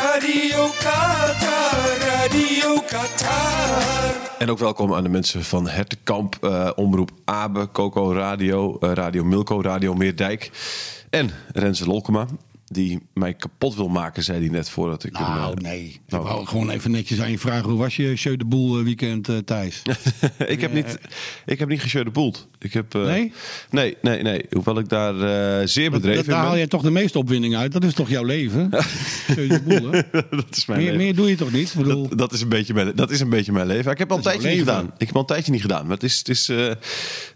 Radio Qatar, Radio Qatar. En ook welkom aan de mensen van Hertenkamp, eh, Omroep Abe, Coco Radio, eh, Radio Milko, Radio Meerdijk. En Renze Lolkema, die mij kapot wil maken, zei hij net voordat ik... Nou, hem, eh, nee. Ik nou, wou gewoon even netjes aan je vragen. Hoe was je Jeu de Boel eh, weekend, eh, Thijs? ik, heb niet, ik heb niet gesjeu de boeld. Ik heb, Nee? Nee, nee, nee. Hoewel ik daar zeer Dat, bedreven daar haal je toch de meeste opwinning uit. Dat is toch jouw leven? Jeu de Boel, hè? dat is mijn Meer, leven. meer doe je toch niet? Bedoel, Dat, dat, is een beetje mijn, dat is een beetje mijn leven. Ik heb al een Dat tijdje niet gedaan. Ik heb al een tijdje niet gedaan. Maar het is, het, is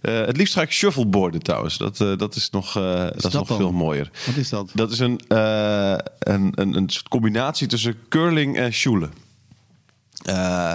het liefst ga ik shuffleboarden trouwens. Dat, dat is nog, dat is dat nog dan? veel mooier. wat is dat? Dat is een, eh, een, een, een soort combinatie tussen curling en sjoelen. Eh,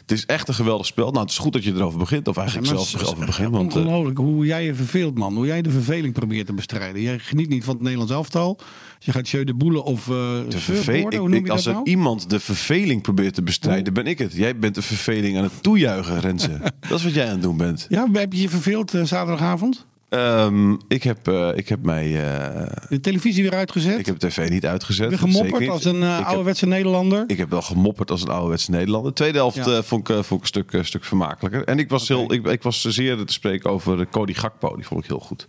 het is echt een geweldig spel. Nou, het is goed dat je erover begint. Of eigenlijk Ja, zelfs erover begint. Want, eh, Ongelooflijk hoe jij je verveelt, man. Hoe jij de verveling probeert te bestrijden. Jij geniet niet van het Nederlands elftal. Dus je gaat Jeu de Boelen of de verve- ik, ik, als er nou? iemand de verveling probeert te bestrijden, ben ik het. Jij bent de verveling aan het toejuichen, Renze. dat is wat jij aan het doen bent. Ja, heb je je verveeld zaterdagavond? Ehm, ik, heb, eh, ik heb mij. eh, De televisie weer uitgezet? ik heb tv niet uitgezet. Weer gemopperd als een heb, ouderwetse Nederlander? ik heb wel gemopperd als een ouderwetse Nederlander. Tweede helft Ja. vond, ik, vond ik een stuk, stuk vermakelijker. En ik was, heel, ik, ik was zeer te spreken over Cody Gakpo. Die vond ik heel goed.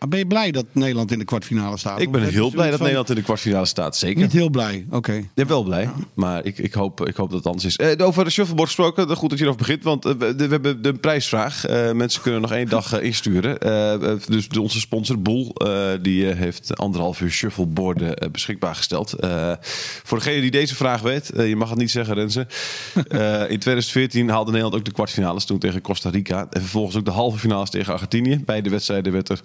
Maar ben je blij dat Nederland in de kwartfinale staat? Ik ben heel blij dat van, Nederland in de kwartfinale staat. Zeker. Niet heel blij, oké. Ja, wel blij. Maar ik, ik, hoop, ik hoop dat het anders is. Eh, over de shuffleboard gesproken. Goed dat je erover begint. Want eh, we, we hebben de prijsvraag. Eh, mensen kunnen nog één dag eh, insturen. Dus onze sponsor Boel. die heeft anderhalf uur shuffleboarden beschikbaar gesteld. Voor degene die deze vraag weet. je mag het niet zeggen Renze. In 2014 haalde Nederland ook de kwartfinales. Toen tegen Costa Rica. En vervolgens ook de halve finales tegen Argentinië. Beide wedstrijden werd er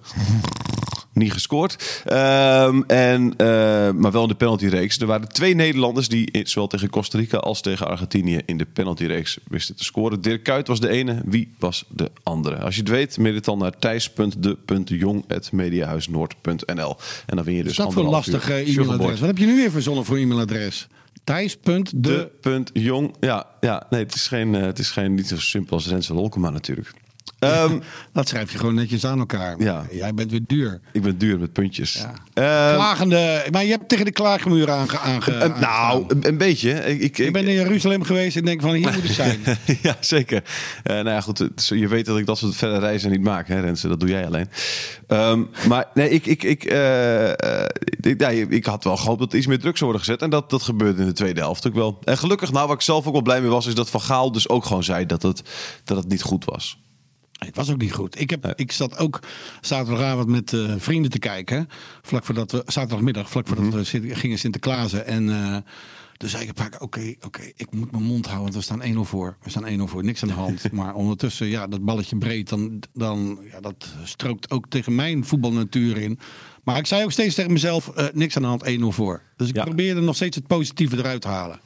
niet gescoord. Ehm, en, eh, maar wel in de penaltyreeks. Er waren twee Nederlanders die zowel tegen Costa Rica als tegen Argentinië in de penaltyreeks wisten te scoren. Dirk Kuyt was de ene. Wie was de andere? Als je het weet, mail het dan naar thijs.de.jong.mediahuisnoord.nl. En dan win je dus dat voor een lastig e-mailadres? Wat heb je nu weer verzonnen voor e-mailadres? Thijs.de... De punt jong. Ja, ja nee, het is, geen, eh, het is geen, niet zo simpel als Renze Lolkema natuurlijk. Ehm, Dat schrijf je gewoon netjes aan elkaar. Ja. Jij bent weer duur. ik ben duur met puntjes. Ja. Ehm, Klagende... Maar je hebt tegen de klaagmuur aange, aange, nou, een, een beetje. Ik, ik, ben in Jeruzalem geweest en denk van hier moet het zijn. ja, zeker. Eh, nou ja, goed. Je weet dat ik dat soort verre reizen niet maak, hè, Renze. Dat doe jij alleen. Ehm, maar nee, ik, ik, ik, eh, eh, ik, ja, ik had wel gehoopt dat er iets meer druk zou worden gezet. En dat, dat gebeurde in de tweede helft ook wel. En gelukkig, nou, waar ik zelf ook wel blij mee was, is dat Van Gaal dus ook gewoon zei dat het, dat het niet goed was. Het was ook niet goed. Ik, heb, ik zat ook zaterdagavond met eh, vrienden te kijken. Vlak voordat we, zaterdagmiddag, vlak voordat Mhm. we gingen Sinterklaasen. En eh toen zei ik keer, oké, oké, ik moet mijn mond houden, want we staan 1-0 voor. We staan 1-0 voor, niks aan de hand. maar ondertussen, ja, dat balletje breed, dan, dan ja, dat strookt ook tegen mijn voetbalnatuur in. Maar ik zei ook steeds tegen mezelf, eh, niks aan de hand, 1-0 voor. Dus ik Ja. probeerde nog steeds het positieve eruit te halen.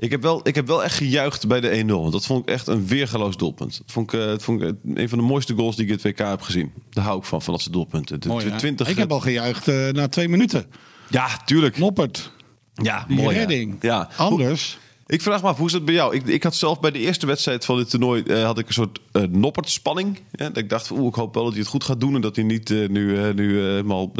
Ik heb, wel, ik heb wel echt gejuicht bij de 1-0. Want dat vond ik echt een weergaloos doelpunt. Dat vond ik, eh, dat vond ik eh, een van de mooiste goals die ik in het WK heb gezien. Daar hou ik van, van dat soort doelpunten. De, Mooi, de hè? 20, ik heb al gejuicht eh, na twee minuten. Ja, tuurlijk. Noppert, Ja, die mooi. redding. Ja. Anders... Ik vraag me af, hoe is het bij jou? Ik, ik had zelf bij de eerste wedstrijd van dit toernooi eh, had ik een soort eh noppertspanning. Ja, dat ik dacht, oeh, ik hoop wel dat hij het goed gaat doen. En dat hij niet eh, nu, nu helemaal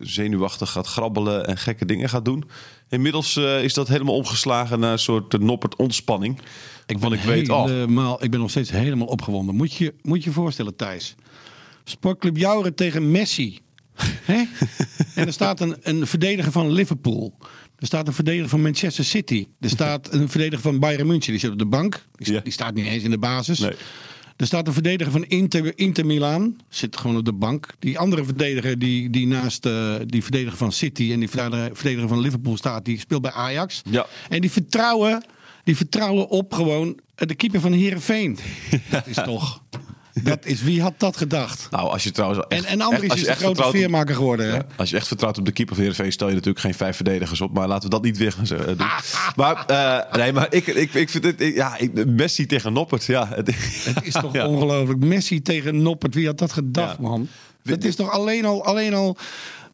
zenuwachtig gaat grabbelen en gekke dingen gaat doen. Inmiddels is dat helemaal omgeslagen naar een soort uh, noppert ontspanning. Ik van ik weet al. Helemaal, ik ben nog steeds helemaal opgewonden. Moet je moet je voorstellen, Thijs. Sportclub Jouren tegen Messi. En er staat een, een verdediger van Liverpool. Er staat een verdediger van Manchester City. Er staat een verdediger van Bayern München. Die zit op de bank. Die, Ja. die staat niet eens in de basis. Nee. Er staat een verdediger van Inter, Inter Milaan. Zit gewoon op de bank. Die andere verdediger die, die naast eh, die verdediger van City en die verdediger, verdediger van Liverpool staat, die speelt bij Ajax. Ja. En die vertrouwen, die vertrouwen op gewoon de keeper van Herenveen. Dat is toch. Dat is, wie had dat gedacht? Nou, als je trouwens. En, echt- en Andries echt- als is de echt grote veermaker geworden. Hè? Ja, als je echt vertrouwt op de keeper van Heerenveen... stel je natuurlijk geen vijf verdedigers op. Maar laten we dat niet weer gaan zeggen- doen. maar, eh, nee, maar ik, ik, ik vind het... ik- Ja, ik, Messi tegen Noppert. Ja, het, Het is toch Ja. ongelooflijk. Messi tegen Noppert. Wie had dat gedacht, Ja. man? Dat is toch alleen al, alleen al...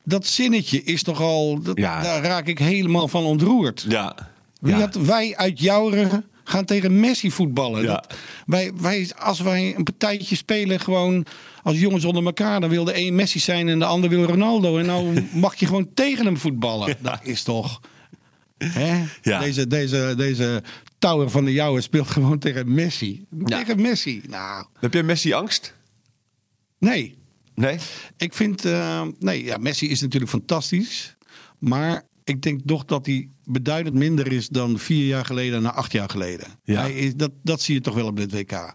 Dat zinnetje is toch al... Dat. Daar raak ik helemaal van ontroerd. ja. Wie had, wij uit Jouren gaan tegen Messi voetballen. Ja. Dat, wij, wij, als wij een partijtje spelen gewoon als jongens onder elkaar... dan wil de een Messi zijn en de ander wil Ronaldo. En nou mag je gewoon tegen hem voetballen. Dat is toch... Hè? Ja. Deze, deze, deze Tower van de Jouwen speelt gewoon tegen Messi. Tegen Messi. Nou, Heb jij Messi angst? nee. Nee? Ik vind, eh, nee, ja, Messi is natuurlijk fantastisch. Maar ik denk toch dat hij beduidend minder is dan vier jaar geleden naar acht jaar geleden. Ja. Hij is, dat, dat zie je toch wel op dit WK.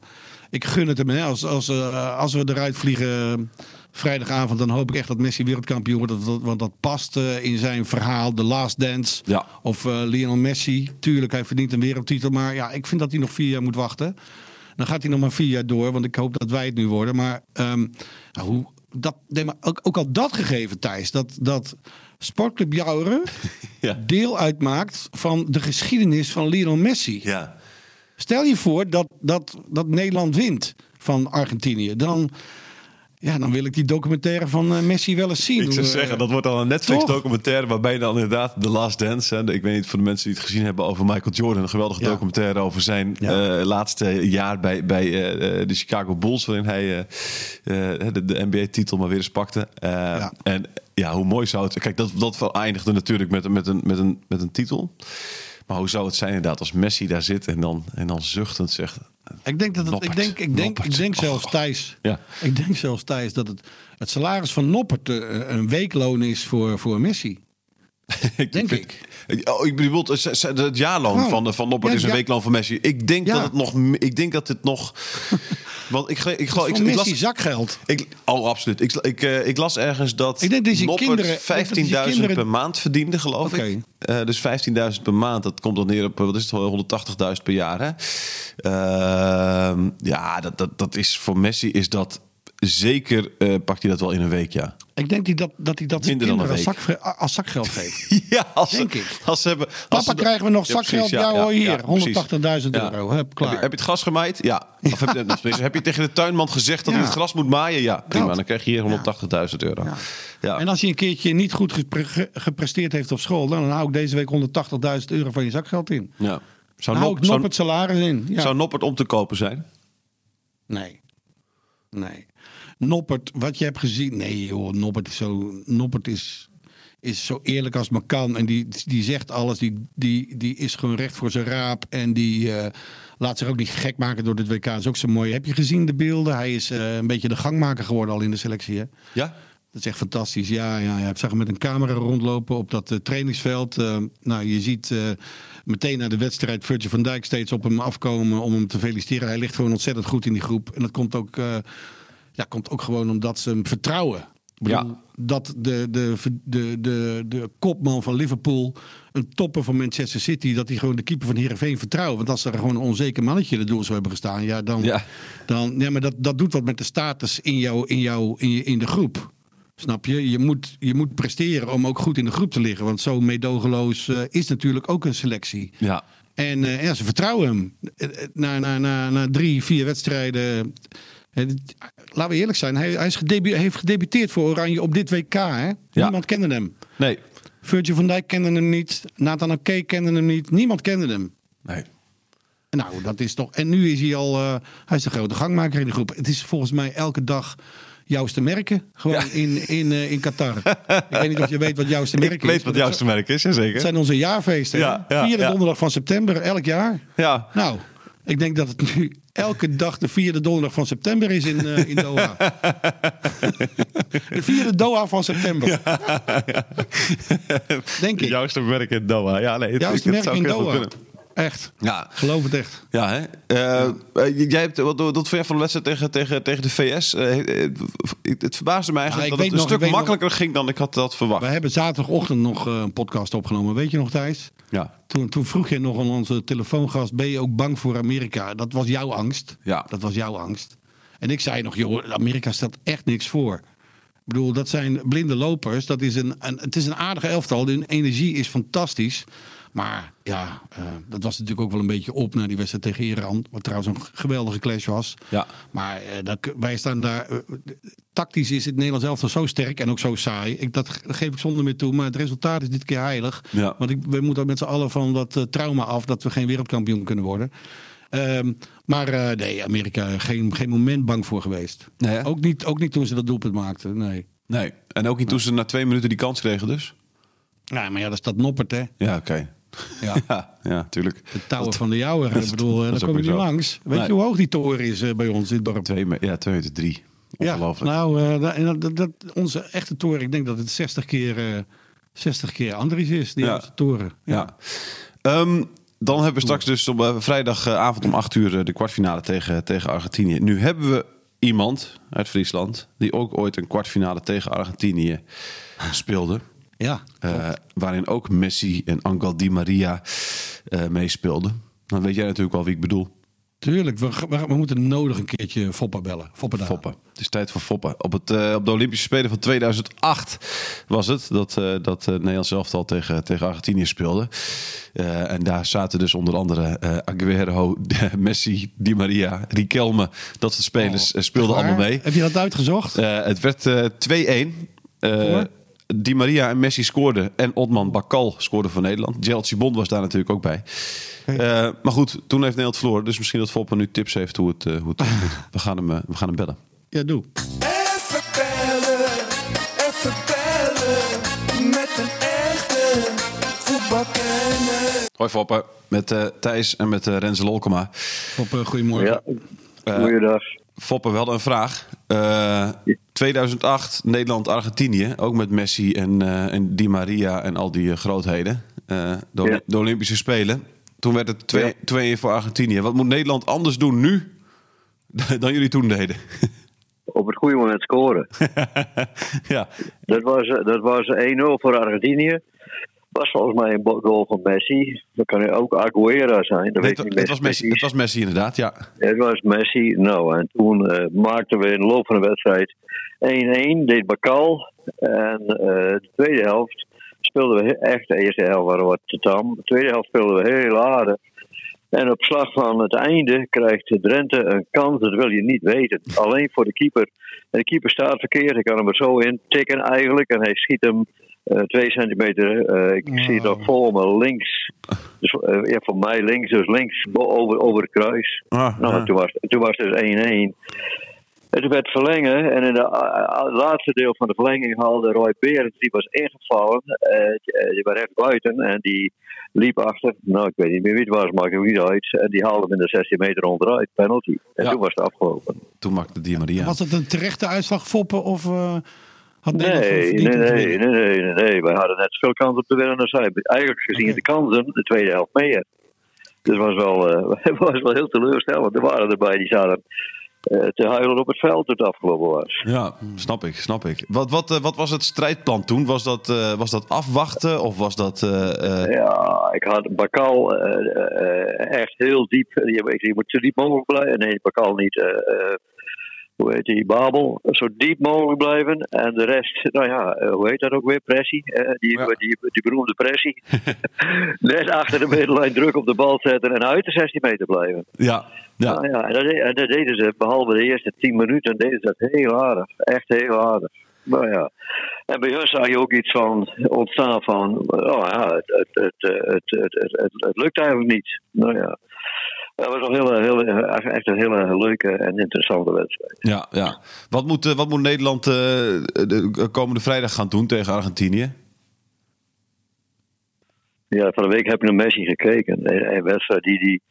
Ik gun het hem. Hè. Als, als, eh, als we eruit vliegen eh, vrijdagavond, dan hoop ik echt dat Messi wereldkampioen wordt. Dat- Want dat past eh, in zijn verhaal, The Last Dance. Ja. Of Lionel Messi. Tuurlijk, hij verdient een wereldtitel. Maar ja, ik vind dat hij nog vier jaar moet wachten. Dan gaat hij nog maar vier jaar door. Want ik hoop dat wij het nu worden. Maar nou, hoe, dat, nee, maar ook, ook al dat gegeven, Thijs. Dat, dat Sportclub Jouren Ja. deel uitmaakt van de geschiedenis van Lionel Messi. Ja. Stel je voor dat, dat, dat Nederland wint van Argentinië. Dan, ja, dan wil ik die documentaire van eh, Messi wel eens zien. Ik zou eh, zeggen, dat wordt dan een Netflix toch? documentaire waarbij dan inderdaad The Last Dance. Hè, ik weet niet voor de mensen die het gezien hebben over Michael Jordan. Een geweldige Ja. documentaire over zijn Ja. eh, laatste jaar bij, bij de Chicago Bulls. Waarin hij de, de NBA-titel maar weer eens pakte. Ja. En ja, hoe mooi zou het... Kijk, dat, dat eindigde natuurlijk met, met, een, met, een, met een titel. Maar hoe zou het zijn inderdaad als Messi daar zit en dan, en dan zuchtend zegt... Ik denk dat het, ik denk, ik denk, ik denk zelfs Oh. Thijs. Ja. Ik denk zelfs Thijs dat het, het salaris van Noppert eh, een weekloon is voor, voor Messi. Ik Denk Oh, ik bedoel, het, jaarloon Gewoon. van, van Noppert Ja, is een ja. weekloon van Messi. Ik denk dat het nog... Ik denk dat het nog... Want ik, ik, ik, ik, ik, las, zakgeld. ik, oh, absoluut. Ik, ik, eh, ik las ergens dat Ik denk dat kinderen- ik denk dat die 15.000 kinderen- per maand verdiende, geloof ik. Eh, dus 15.000 per maand, dat komt dan neer op, wat is het, 180.000 per jaar. Hè? Ehm, ja, dat, dat, dat is voor Messi is dat zeker, eh, pakt hij dat wel in een week, ja. Ik denk die dat, dat hij dat Minder dan een als, zakge- als zakgeld geeft. Ja, als Denk ik. Als ze hebben, als Papa, ze- krijgen we nog Ja, zakgeld? precies, Ja, hoor, hier, precies. 180.000 euro. Hup, klaar. Heb je, heb je het gras gemaaid? Ja. Of heb, je, heb je tegen de tuinman gezegd dat hij het gras moet maaien? Ja, prima. Dat. Dan krijg je hier 180.000 euro. Ja. En als hij een keertje niet goed gepre- ge- gepresteerd heeft op school, dan hou ik deze week 180.000 euro van je zakgeld in. ja. Dan Zou, hou Nop, ik nog het salaris in. Ja. zou Noppert om te kopen zijn? Nee. Nee. Noppert, wat je hebt gezien. Nee, joh, Noppert is zo. Noppert is, is zo eerlijk als maar kan. En die, die zegt alles. Die, die, die is gewoon recht voor zijn raap. En die eh, laat zich ook niet gek maken door dit WK. Dat is ook zo mooi. Heb je gezien de beelden? Hij is eh, een beetje de gangmaker geworden al in de selectie. Hè? Ja. Dat is echt fantastisch. Ja, ja, ja. Ik zag hem met een camera rondlopen op dat eh, trainingsveld. Nou, je ziet meteen na de wedstrijd Virgil van Dijk steeds op hem afkomen om hem te feliciteren. Hij ligt gewoon ontzettend goed in die groep. En dat komt ook, ja, komt ook gewoon omdat ze hem vertrouwen. Bedoel, Ja. Dat de, de, de, de, de kopman van Liverpool, een topper van Manchester City, dat hij gewoon de keeper van Heerenveen vertrouwen. Want als er gewoon een onzeker mannetje de doel zou hebben gestaan, ja, dan. Ja. dan ja, maar dat, dat doet wat met de status in, jou, in, jou, in, je, in de groep. Snap je? Je moet, je moet presteren om ook goed in de groep te liggen. Want zo meedogenloos eh, is natuurlijk ook een selectie. Ja. En eh, ja, ze vertrouwen hem. Eh, Na, na, na, na drie, vier wedstrijden. Laten we eerlijk zijn. Hij, hij is gedebu- heeft gedebuteerd voor Oranje op dit WK. Hè? Niemand kende hem. Nee. Virgil van Dijk kende hem niet. Nathan Oké kende hem niet. Niemand kende hem. Nee. Nou, dat is toch. En nu is hij al. eh, hij is de grote gangmaker in de groep. Het is volgens mij elke dag Jouwste merken. Gewoon in, in, eh, in Qatar. ik weet niet of je weet wat Jouwste merken Ik is. weet wat maar jouw dat merk is, jazeker. Het zijn onze jaarfeesten. Ja, ja, vierde donderdag van september, elk jaar. Ja. Nou, ik denk dat het nu elke dag de vierde donderdag van september is in, eh, in Doha. de vierde Doha van september. Denk ik. Jouwste merk in Doha. Ja, nee, het, merk zou in Doha. Echt. Ja, Geloof het echt. ja hè? Eh, jij hebt, wat, wat vind je van de wedstrijd tegen, tegen, tegen de VS? Eh, het verbaasde mij eigenlijk Ja, dat het een nog- stuk nog- makkelijker ging dan ik had dat verwacht. We hebben zaterdagochtend nog een podcast opgenomen. Weet je nog, Thijs? Ja. Toen, toen vroeg je nog aan onze telefoongast: ben je ook bang voor Amerika? Dat was jouw angst. Ja. Dat was jouw angst. En ik zei nog: joh, Amerika stelt echt niks voor. Ik bedoel, dat zijn blinde lopers. Dat is een, een, het is een aardige elftal. Hun energie is fantastisch. Maar ja, eh, dat was natuurlijk ook wel een beetje op naar die wedstrijd tegen Iran. Wat trouwens een geweldige clash was. Ja. Maar eh, dat, wij staan daar. eh, tactisch is het Nederlands elftal zo sterk en ook zo saai. Ik, dat geef ik zonder meer toe. Maar het resultaat is dit keer heilig. Ja. Want ik, we moeten met z'n allen van dat trauma af dat we geen wereldkampioen kunnen worden. Ehm, maar nee, Amerika geen, geen moment bang voor geweest. Nee, ook, niet, ook niet toen ze dat doelpunt maakten. Nee. Nee. En ook niet toen ze na twee minuten die kans kregen dus? Ja, maar ja, dat staat noppert, hè? Ja, oké. Ja. Ja, ja, tuurlijk. De touwen van de Jouwer. Ik bedoel, eh, daar kom je niet langs. Weet Nee. je hoe hoog die toren is eh, bij ons in het dorp? Twee, ja, twee meter drie. Ja, Ongelooflijk. nou, eh, dat, dat, onze echte toren, ik denk dat het 60 keer, eh 60 keer Andries is, die Ja. toren. Ja. Ehm, dan hebben we straks dus op vrijdagavond om 8 uur de kwartfinale tegen, tegen Argentinië. Nu hebben we iemand uit Friesland die ook ooit een kwartfinale tegen Argentinië speelde. Ja, Eh, waarin ook Messi en Angel Di Maria eh, meespeelden. Dan weet jij natuurlijk wel wie ik bedoel. tuurlijk. We, we, we moeten nodig een keertje Foppa bellen. Foppa daar. Het is tijd voor Foppen. Op, het, eh, op de Olympische Spelen van 2008 was het dat, dat Nederland zelf al tegen, tegen Argentinië speelde. En daar zaten dus onder andere Aguero, Messi, Di Maria, Riquelme. Dat soort spelers eh, speelden allemaal mee. Heb je dat uitgezocht? Het werd eh 2-1. Di Maria en Messi scoorden. En Otman Bakal scoorde voor Nederland. Jeltje Bond was daar natuurlijk ook bij. Eh, maar goed, toen heeft Nederland verloren. Dus misschien dat Foppen nu tips heeft hoe het, eh, hoe het moet. We gaan, hem, eh, we gaan hem bellen. Ja, doe. Even bellen, even bellen. Met een echte voetbalkenner. Hoi Foppen, met eh, Thijs en met eh Renze Lolkema. Foppa, goedemorgen. Ja, goeiedag. Foppen, we hadden een vraag. Eh, 2008, Nederland-Argentinië. Ook met Messi en, eh, en Di Maria en al die eh, grootheden. Eh, de, Ja. de Olympische Spelen. Toen werd het 2-1 Ja. voor Argentinië. Wat moet Nederland anders doen nu dan jullie toen deden? Op het goede moment scoren. ja. Dat was, eh, dat was 1-0 voor Argentinië. Was volgens mij een goal van Messi. Dat kan ook Aguero zijn. Dat Nee, weet ik het, niet het was Messi, het was Messi inderdaad, ja. Het was Messi. Nou, en toen eh, maakten we in de loop van de wedstrijd 1-1. Deed Bakal. En eh, de tweede helft speelden we echt. De eerste helft waren we wat te tam. De tweede helft speelden we heel aardig. En op slag van het einde krijgt Drenthe een kans. Dat wil je niet weten. Alleen voor de keeper. En de keeper staat verkeerd. Ik kan hem er zo in tikken eigenlijk. En hij schiet hem eh, twee centimeter. eh, ik zie het nog voor me links. Dus, eh, ja, voor mij links. Dus links over, over het kruis. Ah, Nou, ja. toen, was, toen was het dus 1-1. Het werd verlengen en in het laatste deel van de verlenging haalde Roy Berends, die was ingevallen, eh, die was echt buiten en die liep achter, nou ik weet niet meer wie het was, maakt ook niet uit, en die haalde hem in de 16 meter onderuit, penalty. En Ja. toen was het afgelopen. Toen maakte Di Maria. Was het een terechte uitslag, Foppen? Of eh, had Nederland Nee, nee, nee, winnen? nee, nee, nee, nee. Wij hadden net zoveel kans op te winnen als zij. Eigenlijk gezien de kansen, de tweede helft meer. Dus het was wel, eh, het was wel heel teleurstellend. Er waren erbij die zaten eh, te huilen op het veld toen het afgelopen was. Ja, snap ik, snap ik. Wat, wat, eh, wat was het strijdplan toen? Was dat, eh, was dat afwachten of was dat... eh, eh, Ja, ik had Bakal eh, eh, echt heel diep. Je, je moet zo diep mogelijk blijven. Nee, Bakal niet. Hoe heet die? Babel. Zo diep mogelijk blijven. En de rest, nou ja, eh, hoe heet dat ook weer? Pressie. eh, die, Ja. die, die, beroemde pressie. Net achter de middenlijn druk op de bal zetten en uit de 16 meter blijven. ja, ja. Nou ja, en dat, de- en dat deden ze, behalve de eerste 10 minuten, deden ze dat heel aardig. Echt heel aardig. Nou ja. En bij hun zag je ook iets van ontstaan van, oh ja, het, het, het, het, het, het, het, het lukt eigenlijk niet. Nou ja. Dat was een hele, hele, echt een hele leuke en interessante wedstrijd. Ja, ja. Wat, moet, eh, wat moet Nederland eh, de komende vrijdag gaan doen tegen Argentinië? Ja, van de week heb ik naar Messi gekeken. Een, een wedstrijd die, die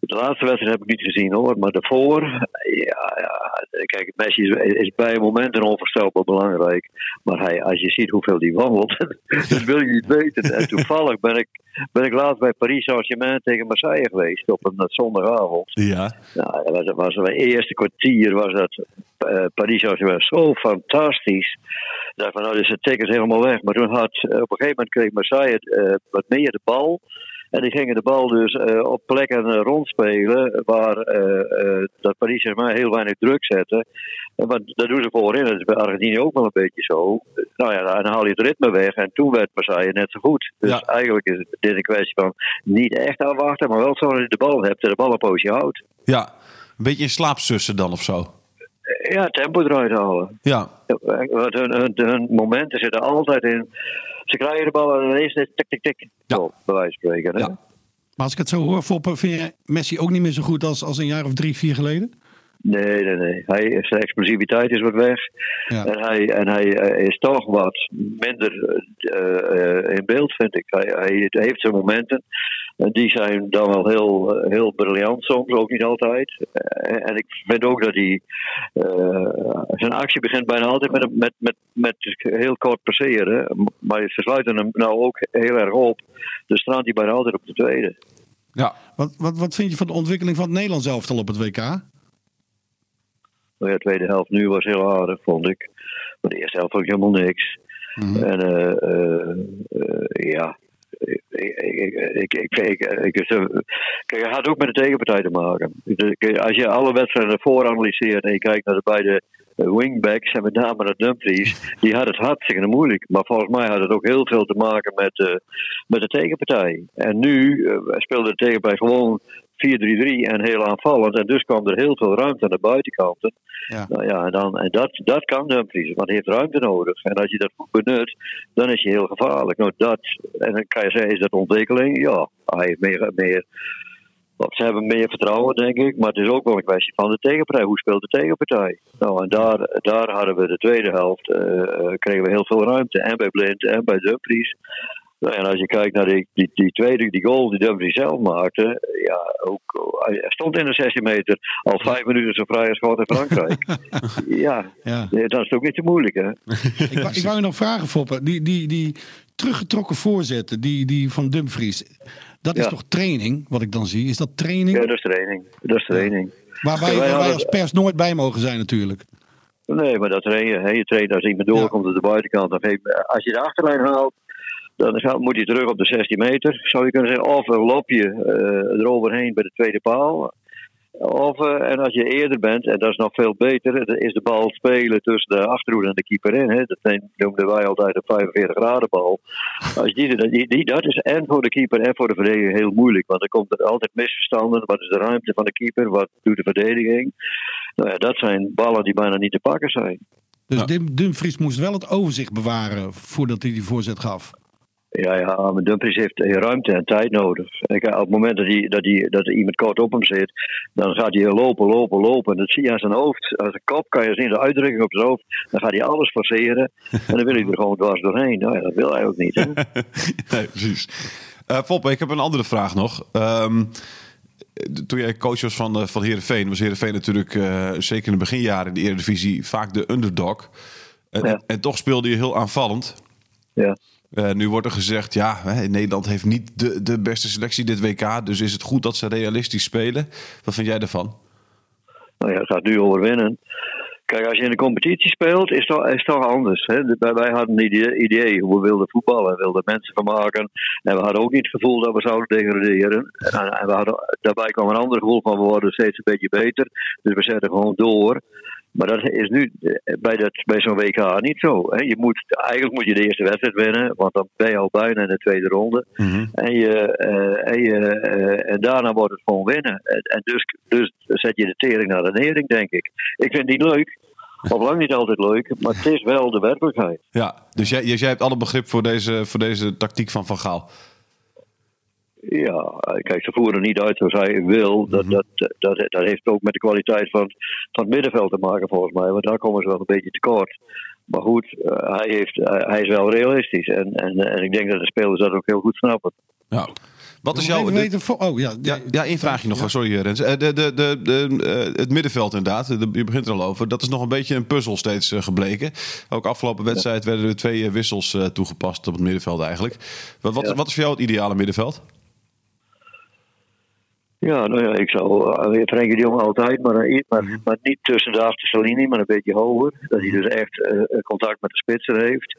de laatste wedstrijd heb ik niet gezien hoor, maar daarvoor, ja, ja kijk, Messi is, is bij momenten onvoorstelbaar belangrijk. Maar hij, als je ziet hoeveel hij wandelt, dat wil je niet weten. En toevallig ben ik, ben ik laatst bij Paris Saint-Germain tegen Marseille geweest op een zondagavond. Ja. Nou, dat was, was het eerste kwartier was dat uh, Paris Saint-Germain zo fantastisch. Ik dacht van, nou, dus het ticket helemaal weg. Maar toen had, op een gegeven moment kreeg Marseille uh, wat meer de bal. En die gingen de bal dus uh, op plekken uh, rondspelen waar uh, dat Paris Saint-Germain heel weinig druk zette. Maar dat doen ze voorin. Dat is bij Argentinië ook wel een beetje zo. Nou ja, dan haal je het ritme weg. En toen werd Marseille net zo goed. Dus Ja. eigenlijk is het- dit een kwestie van niet echt afwachten, maar wel zo dat je de bal hebt en de bal een poosje houdt. Ja. Een beetje in slaap sussen dan of zo. Ja, tempo eruit halen. Ja. Want hun, hun, hun momenten zitten altijd in. Ze krijgen de bal en ineens tik, tik, tik. Ja. Zo, bij wijze van spreken. hè? Ja. Maar als ik het zo hoor, Foppe, vind je Messi ook niet meer zo goed als, als een jaar of drie, vier geleden? Nee, nee, nee. Hij, zijn explosiviteit is wat weg. Ja. En hij, en hij eh, is toch wat minder eh, eh, in beeld, vind ik. Hij, hij heeft zijn momenten. En die zijn dan wel heel, eh, heel briljant soms, ook niet altijd. Eh, en ik vind ook dat hij... eh, zijn actie begint bijna altijd met, een- met, met, met heel kort passeren. Maar ze sluiten hem nou ook heel erg op. Dus strandt hij bijna altijd op de tweede. Ja. Wat, wat, wat vind je van de ontwikkeling van het Nederlands elftal op het WK? Nou ja, de tweede helft nu was heel aardig, vond ik. Maar de eerste helft vond ik helemaal niks. En eh, eh, ja, ik, ik, ik, ik, kijk, het had ook met de tegenpartij te maken. Als je alle wedstrijden ervoor analyseert en je kijkt naar de beide wingbacks en met name naar Dumfries, die had het hartstikke moeilijk. Maar volgens mij had het ook heel veel te maken met, eh, met de tegenpartij. En nu eh, speelde de tegenpartij gewoon 4-3-3 en heel aanvallend. En dus kwam er heel veel ruimte aan de buitenkanten. Ja. Nou ja, en, dan, en dat, dat kan Dumfries, want hij heeft ruimte nodig. En als je dat goed benut, dan is je heel gevaarlijk. Nou, dat, en dan kan je zeggen, is dat ontwikkeling? Ja, hij heeft meer, meer ze hebben meer vertrouwen, denk ik. Maar het is ook wel een kwestie van de tegenpartij. Hoe speelt de tegenpartij? Nou, en daar, daar hadden we de tweede helft, eh, eh, kregen we heel veel ruimte. En bij Blind en bij Dumfries. En als je kijkt naar die, die, die tweede, die goal die Dumfries zelf maakte. Ja, ook, hij stond in de 16 meter. Al vijf minuten zo'n vrije schot in Frankrijk. ja, Ja. dat is ook niet te moeilijk, hè? Ik, wou- ik wou je nog vragen, Foppe. Die, die, die teruggetrokken voorzetten, die, die van Dumfries. Dat is Ja. toch training, wat ik dan zie? Is dat training? Ja, dat is training. Dat is training. waar wij, waar als pers nooit bij mogen zijn natuurlijk. Nee, maar dat train je. Traint als iemand doorkomt op de buitenkant. Als je de achterlijn haalt, dan gaat- moet hij terug op de 16 meter. Zou je kunnen zeggen, of een lopje eh, eroverheen bij de tweede paal. Of, eh, en als je eerder bent, en dat is nog veel beter, dan is de bal spelen tussen de achterhoede en de keeper in. Hè. Dat zijn- noemden wij altijd een 45 graden bal. Als die, die, die, dat is en voor de keeper en voor de verdediger heel moeilijk. Want er komt er altijd misverstanden. Wat is de ruimte van de keeper? Wat doet de verdediging? Nou ja, dat zijn ballen die bijna niet te pakken zijn. Dus Ja. Dim- Dumfries moest wel het overzicht bewaren voordat hij die voorzet gaf. Ja, ja, maar Dumfries heeft ruimte en tijd nodig. En kijk, op het moment dat, hij, dat, hij, dat er iemand kort op hem zit, dan gaat hij lopen, lopen, lopen. En dat zie je aan zijn hoofd. Aan zijn kop kan je zien, de uitdrukking op zijn hoofd. Dan gaat hij alles forceren. En dan wil hij er gewoon dwars doorheen. Nou ja, dat wil hij ook niet. Hè? Nee, precies. Eh Foppe, ik heb een andere vraag nog. Ehm, toen jij coach was van, eh, van Heerenveen, was Heerenveen natuurlijk eh, zeker in de beginjaren in de Eredivisie vaak de underdog. En, Ja. en toch speelde je heel aanvallend. Ja. Eh, nu wordt er gezegd, ja, hè, Nederland heeft niet de, de beste selectie dit WK. Dus is het goed dat ze realistisch spelen. Wat vind jij daarvan? Nou ja, het gaat nu overwinnen. Kijk, als je in de competitie speelt, is het toch, is toch anders. Hè? Wij, hadden een idee, idee hoe we wilden voetballen. We wilden mensen vermaken. En we hadden ook niet het gevoel dat we zouden degraderen. En, en we hadden, daarbij kwam een ander gevoel van we worden steeds een beetje beter. Dus we zetten gewoon door. Maar dat is nu eh, bij, dat, bij zo'n WK niet zo. Hè? Je moet, eigenlijk moet je de eerste wedstrijd winnen, want dan ben je al bijna in de tweede ronde. En, je, eh, en, je, eh, en daarna wordt het gewoon winnen. En, en dus, dus zet je de tering naar de nering, denk ik. Ik vind niet leuk, of lang niet altijd leuk, maar het is wel de werkelijkheid. Ja, dus jij, jij hebt alle begrip voor deze, voor deze tactiek van Van Gaal. Ja, kijk, ze voeren niet uit zoals hij wil. Dat, dat, dat, dat heeft ook met de kwaliteit van, van het middenveld te maken, volgens mij. Want daar komen ze wel een beetje tekort. Maar goed, eh, hij, heeft, hij hij is wel realistisch. En, en, en ik denk dat de spelers dat ook heel goed snappen. Ja. Wat is jouw... weten oh ja, Ja, ja, één vraagje nog. Sorry, Rens. Eh, De, de, de, de, eh, het middenveld inderdaad, de- je begint er al over. Dat is nog een beetje een puzzel steeds eh, gebleken. Ook afgelopen wedstrijd werden er twee eh, wissels eh, toegepast op het middenveld eigenlijk. Wat, wat, Ja. wat is voor jou het ideale middenveld? Ja, nou ja, ik zou uh, Frenkie de Jong altijd, maar, eh, maar, maar niet tussen de achterste linie, maar een beetje hoger. Dat hij dus echt eh, contact met de spitsen heeft.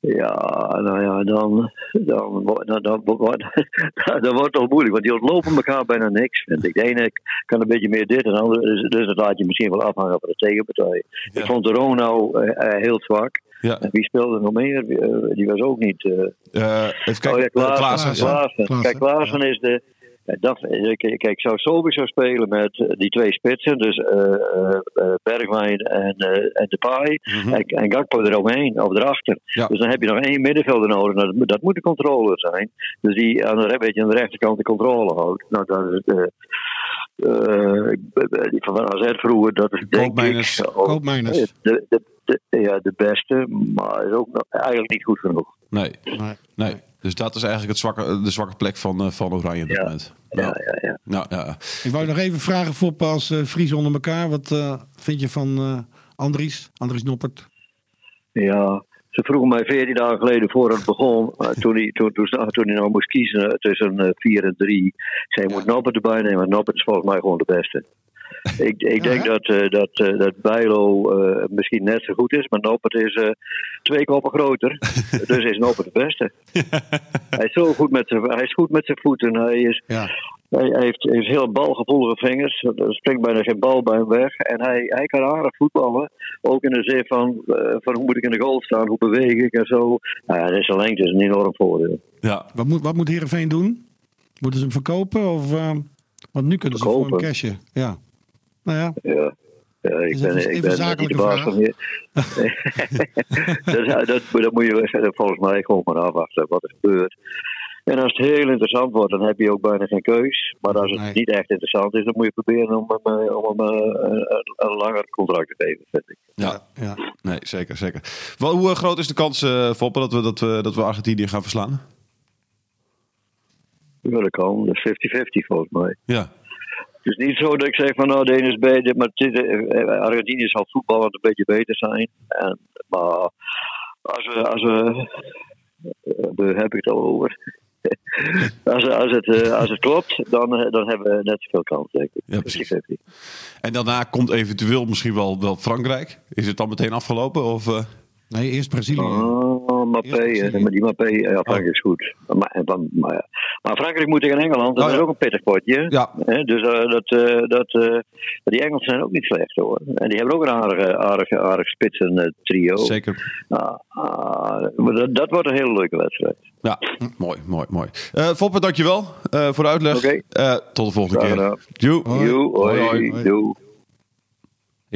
Ja, nou ja, dan, dan, dan, dan, wordt- dan wordt het al moeilijk, want die ontlopen elkaar bijna niks, vind ik. De ene kan een beetje meer dit en de andere, dus, dus dat laat je misschien wel afhangen van de tegenpartij. Ja. Ik vond de Ronau eh, eh, heel zwak. Ja. En wie speelde nog meer? Die was ook niet... eh, Eh, even kijken. oh ja, Klaassen. Klaassen, ja. Klaassen. Klaassen, Kijk, Klaassen is de... ja, Dat, eh, kijk, zou sowieso spelen met eh, die twee spitsen. Dus eh, Bergwijn en, eh en Depay. Mhm. en, en Gakpo eromheen, of erachter. Ja. Dus dan heb je nog één middenvelder nodig. Nou, dat, moet- dat moet de controller zijn. Dus die aan de, een beetje aan de rechterkant de controle houdt. Nou, dat is de... eh, die van AZ vroeger, dat is denk ik... ook Koopmeiners. De, de, de- ja, de beste, maar is ook nog eigenlijk niet goed genoeg. Nee, Nee. nee. Dus dat is eigenlijk het zwakke, de zwakke plek van, eh, van Oranje op dit Ja. moment. Ja, Nou, ja, ja. nou, ja. Ik wou nog even vragen voor pas eh Fries onder elkaar. Wat eh, vind je van eh, Andries? Andries Noppert? Ja, ze vroegen mij 14 dagen geleden voor het begon, toen, hij, toen, toen, toen hij nou moest kiezen tussen eh, 4 en 3. Zij moet Noppert erbij nemen, want Noppert is volgens mij gewoon de beste. Ik, ik denk hè? dat, eh, dat, eh, dat Bijlo eh, misschien net zo goed is, maar Noppert is eh, twee koppen groter. dus is Noppert de beste. hij, is zo goed met zijn, hij is goed met zijn voeten. Hij is, Ja. hij heeft, heeft heel balgevoelige vingers. Er springt bijna geen bal bij hem weg. En hij, hij kan aardig voetballen. Ook in de zin van, eh, van hoe moet ik in de goal staan, hoe beweeg ik en zo. Nou ja, dat is zijn lengte is een enorm voordeel. ja. Wat moet, wat moet Heerenveen doen? Moeten ze hem verkopen? Of, eh, want nu kunnen ze voor een cashje. Ja. Nou ja, Ja. Ja, ik Is ben, even- ik ben niet de baas van hier. dat, dat, dat moet je volgens mij gewoon maar afwachten wat er gebeurt. En als het heel interessant wordt, dan heb je ook bijna geen keus. Maar als het Nee. niet echt interessant is, dan moet je proberen om hem, eh, om hem eh, een, een langer contract te geven, vind ik. ja. ja. Nee, zeker, zeker. Wel, hoe eh, groot is de kans, eh Foppe, dat we, dat, we, dat we Argentinië gaan verslaan? Ja, dat kan. Dat is 50-50 volgens mij. Ja. Het is niet zo dat ik zeg van nou, de ene is beter, maar is, eh, Argentinië zal voetballend een beetje beter zijn. En, maar als we, als we, eh, daar heb ik het al over. als, als, het, eh, als het klopt, dan, eh, dan hebben we net zoveel kans, denk ik. Ja, precies. 50-50. En daarna komt eventueel misschien wel, wel Frankrijk. Is het dan meteen afgelopen? Of, eh? Nee, eerst Brazilië. Oh, eh, Brazilië. maar die ja, Frankrijk is goed. Maar, maar, maar, ja. maar Frankrijk moet tegen Engeland, dat Oh, ja. is ook een pittig potje. Ja. Dus eh, dat, eh, dat, eh, die Engelsen zijn ook niet slecht hoor. En die hebben ook een aardige, aardige, aardig spitsen eh, trio. Zeker. Maar dat, dat wordt een hele leuke wedstrijd. Ja, mooi, mooi, mooi. Eh Foppe, dankjewel eh, voor de uitleg. Oké. Eh, tot de volgende Graag keer. Joe. Hoi. Joe, hoi, Hoi, hoi.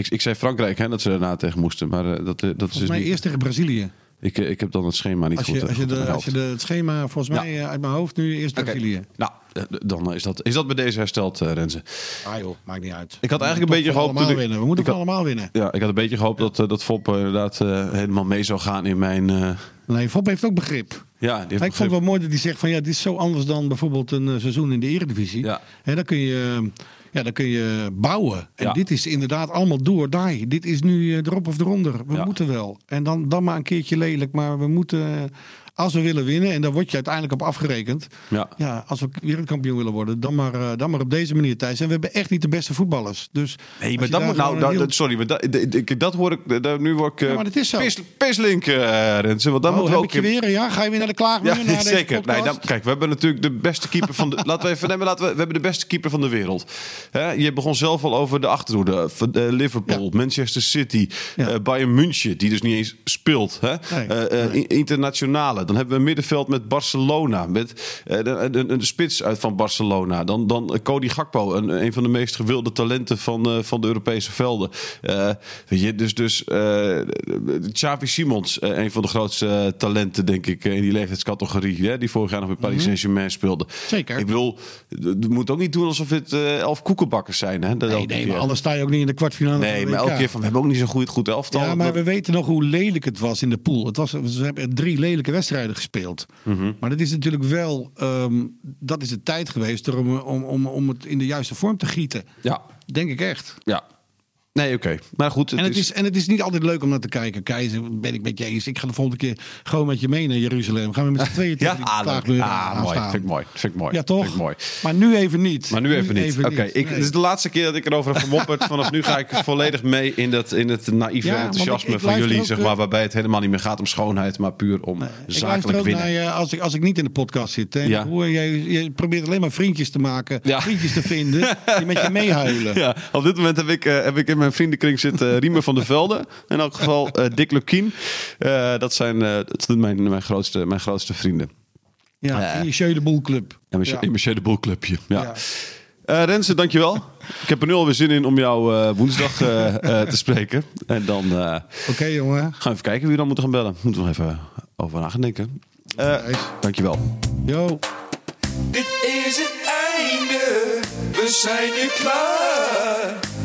Ik, ik zei Frankrijk hè, dat ze daarna tegen moesten. Maar eh, dat, eh, dat is Volgens dus mij niet... eerst tegen Brazilië. Ik, eh, ik heb dan het schema niet Als goed je, als je, goed de, als je de, het schema volgens Ja. mij uit mijn hoofd nu eerst. Brazilië. Nou, dan is dat, is dat bij deze hersteld, eh, Renze. Ah joh, maakt niet uit. Ik had eigenlijk een beetje gehoopt allemaal winnen. We moeten had- allemaal winnen. Ja, ik had een beetje gehoopt dat, dat Foppe inderdaad helemaal mee zou gaan in mijn... Nee, Fop heeft ook begrip. ja, die heeft ik vond het wel mooi dat hij zegt van ja, dit is zo anders dan bijvoorbeeld een seizoen in de Eredivisie. Ja. Hè, dan kun je, ja, dan kun je bouwen. En Ja. dit is inderdaad allemaal door die. Dit is nu eh, erop of eronder. We Ja. moeten wel. En dan, dan maar een keertje lelijk, maar we moeten, eh, als we willen winnen, en daar word je uiteindelijk op afgerekend. Ja. Ja, als we wereldkampioen willen worden, dan maar, eh, dan maar op deze manier thuis. En we hebben echt niet de beste voetballers. Dus Nee, maar dat moet nou, heel- dat- sorry, maar dat, dat, ik- dat hoor ik, dat, nu word ik Ja, eh, maar dat is zo. pis- pislink, eh Renze. Want dan Oh, ik ook je weer? Ja, ga je weer naar de klaagmuur? Ja, zeker. Nee, dan, kijk, we hebben natuurlijk de beste keeper van de. laten we even nemen. Laten we, we hebben de beste keeper van de wereld. Hè, je begon zelf al over de achterhoede. Van, Liverpool, Manchester City, Bayern München, die dus niet eens speelt. Hè? Nee, Internationale. Dan hebben we een middenveld met Barcelona. Met eh, de, de, de spits uit van Barcelona. Dan, dan Cody Gakpo, een, een van de meest gewilde talenten van, eh, van de Europese velden. Eh, weet je, dus, dus eh, Xavi Simons, eh, een van de grootste eh, talenten, denk ik, eh, in die leeftijdscategorie. Hè, die vorig jaar nog bij Paris Saint-Germain speelde. Zeker. Ik bedoel, je moet ook niet doen alsof het eh, elf koekenbakkers zijn. Hè, dat Nee, nee, maar anders sta je ook niet in de kwartfinale. Nee, maar elke keer van, we hebben ook niet zo'n goed, goed elftal. Ja, maar we weten nog hoe lelijk het was in de pool. Het was, ze hebben drie lelijke wedstrijden gespeeld. Mhm. Maar dat is natuurlijk wel, ehm, dat is de tijd geweest om, om, om, om het in de juiste vorm te gieten. Ja, Denk ik echt. ja. Nee, oké. Maar goed, het, En het, is... is, en het is niet altijd leuk om naar te kijken. Keizer, ben ik met je eens. Ik ga de volgende keer gewoon met je mee naar Jeruzalem. Gaan we met z'n tweeën tegen Ja, ah, ah, mooi. Vind ik mooi. Vind ik mooi. Ja, toch? Vind ik mooi. Maar nu even niet. Maar nu even niet. Oké, ik Nee. dit is de laatste keer dat ik erover heb gemopperd. Vanaf nu ga ik volledig mee in, dat, in het naïeve Ja, enthousiasme ik- ik van jullie. ook, Zeg eh, maar, waarbij het helemaal niet meer gaat om schoonheid, maar puur om Ik luister zakelijk ook winnen. naar je als ik, als ik niet in de podcast zit. Hè. Ja. Je, je probeert alleen maar vriendjes te maken. Vriendjes te vinden die met je meehuilen. Ja, op dit moment heb ik, eh, heb ik in mijn vriendenkring zitten Riemer van der Velde. In elk geval eh, Dick Lukien. Eh, dat zijn, eh, dat zijn mijn, mijn, grootste, mijn grootste vrienden. Ja, Ja. in je Jeu de Boel club. Ja. de Boel clubje. Ja. Ja. Eh, Renze, dankjewel. Ik heb er nu alweer zin in om jou eh, woensdag eh, eh, te spreken. En dan eh, Oké, jongen. gaan we even kijken wie we dan moeten gaan bellen. Moeten we nog even over na gaan denken. Eh, Nice. dankjewel. Yo. Dit is het einde, we zijn nu klaar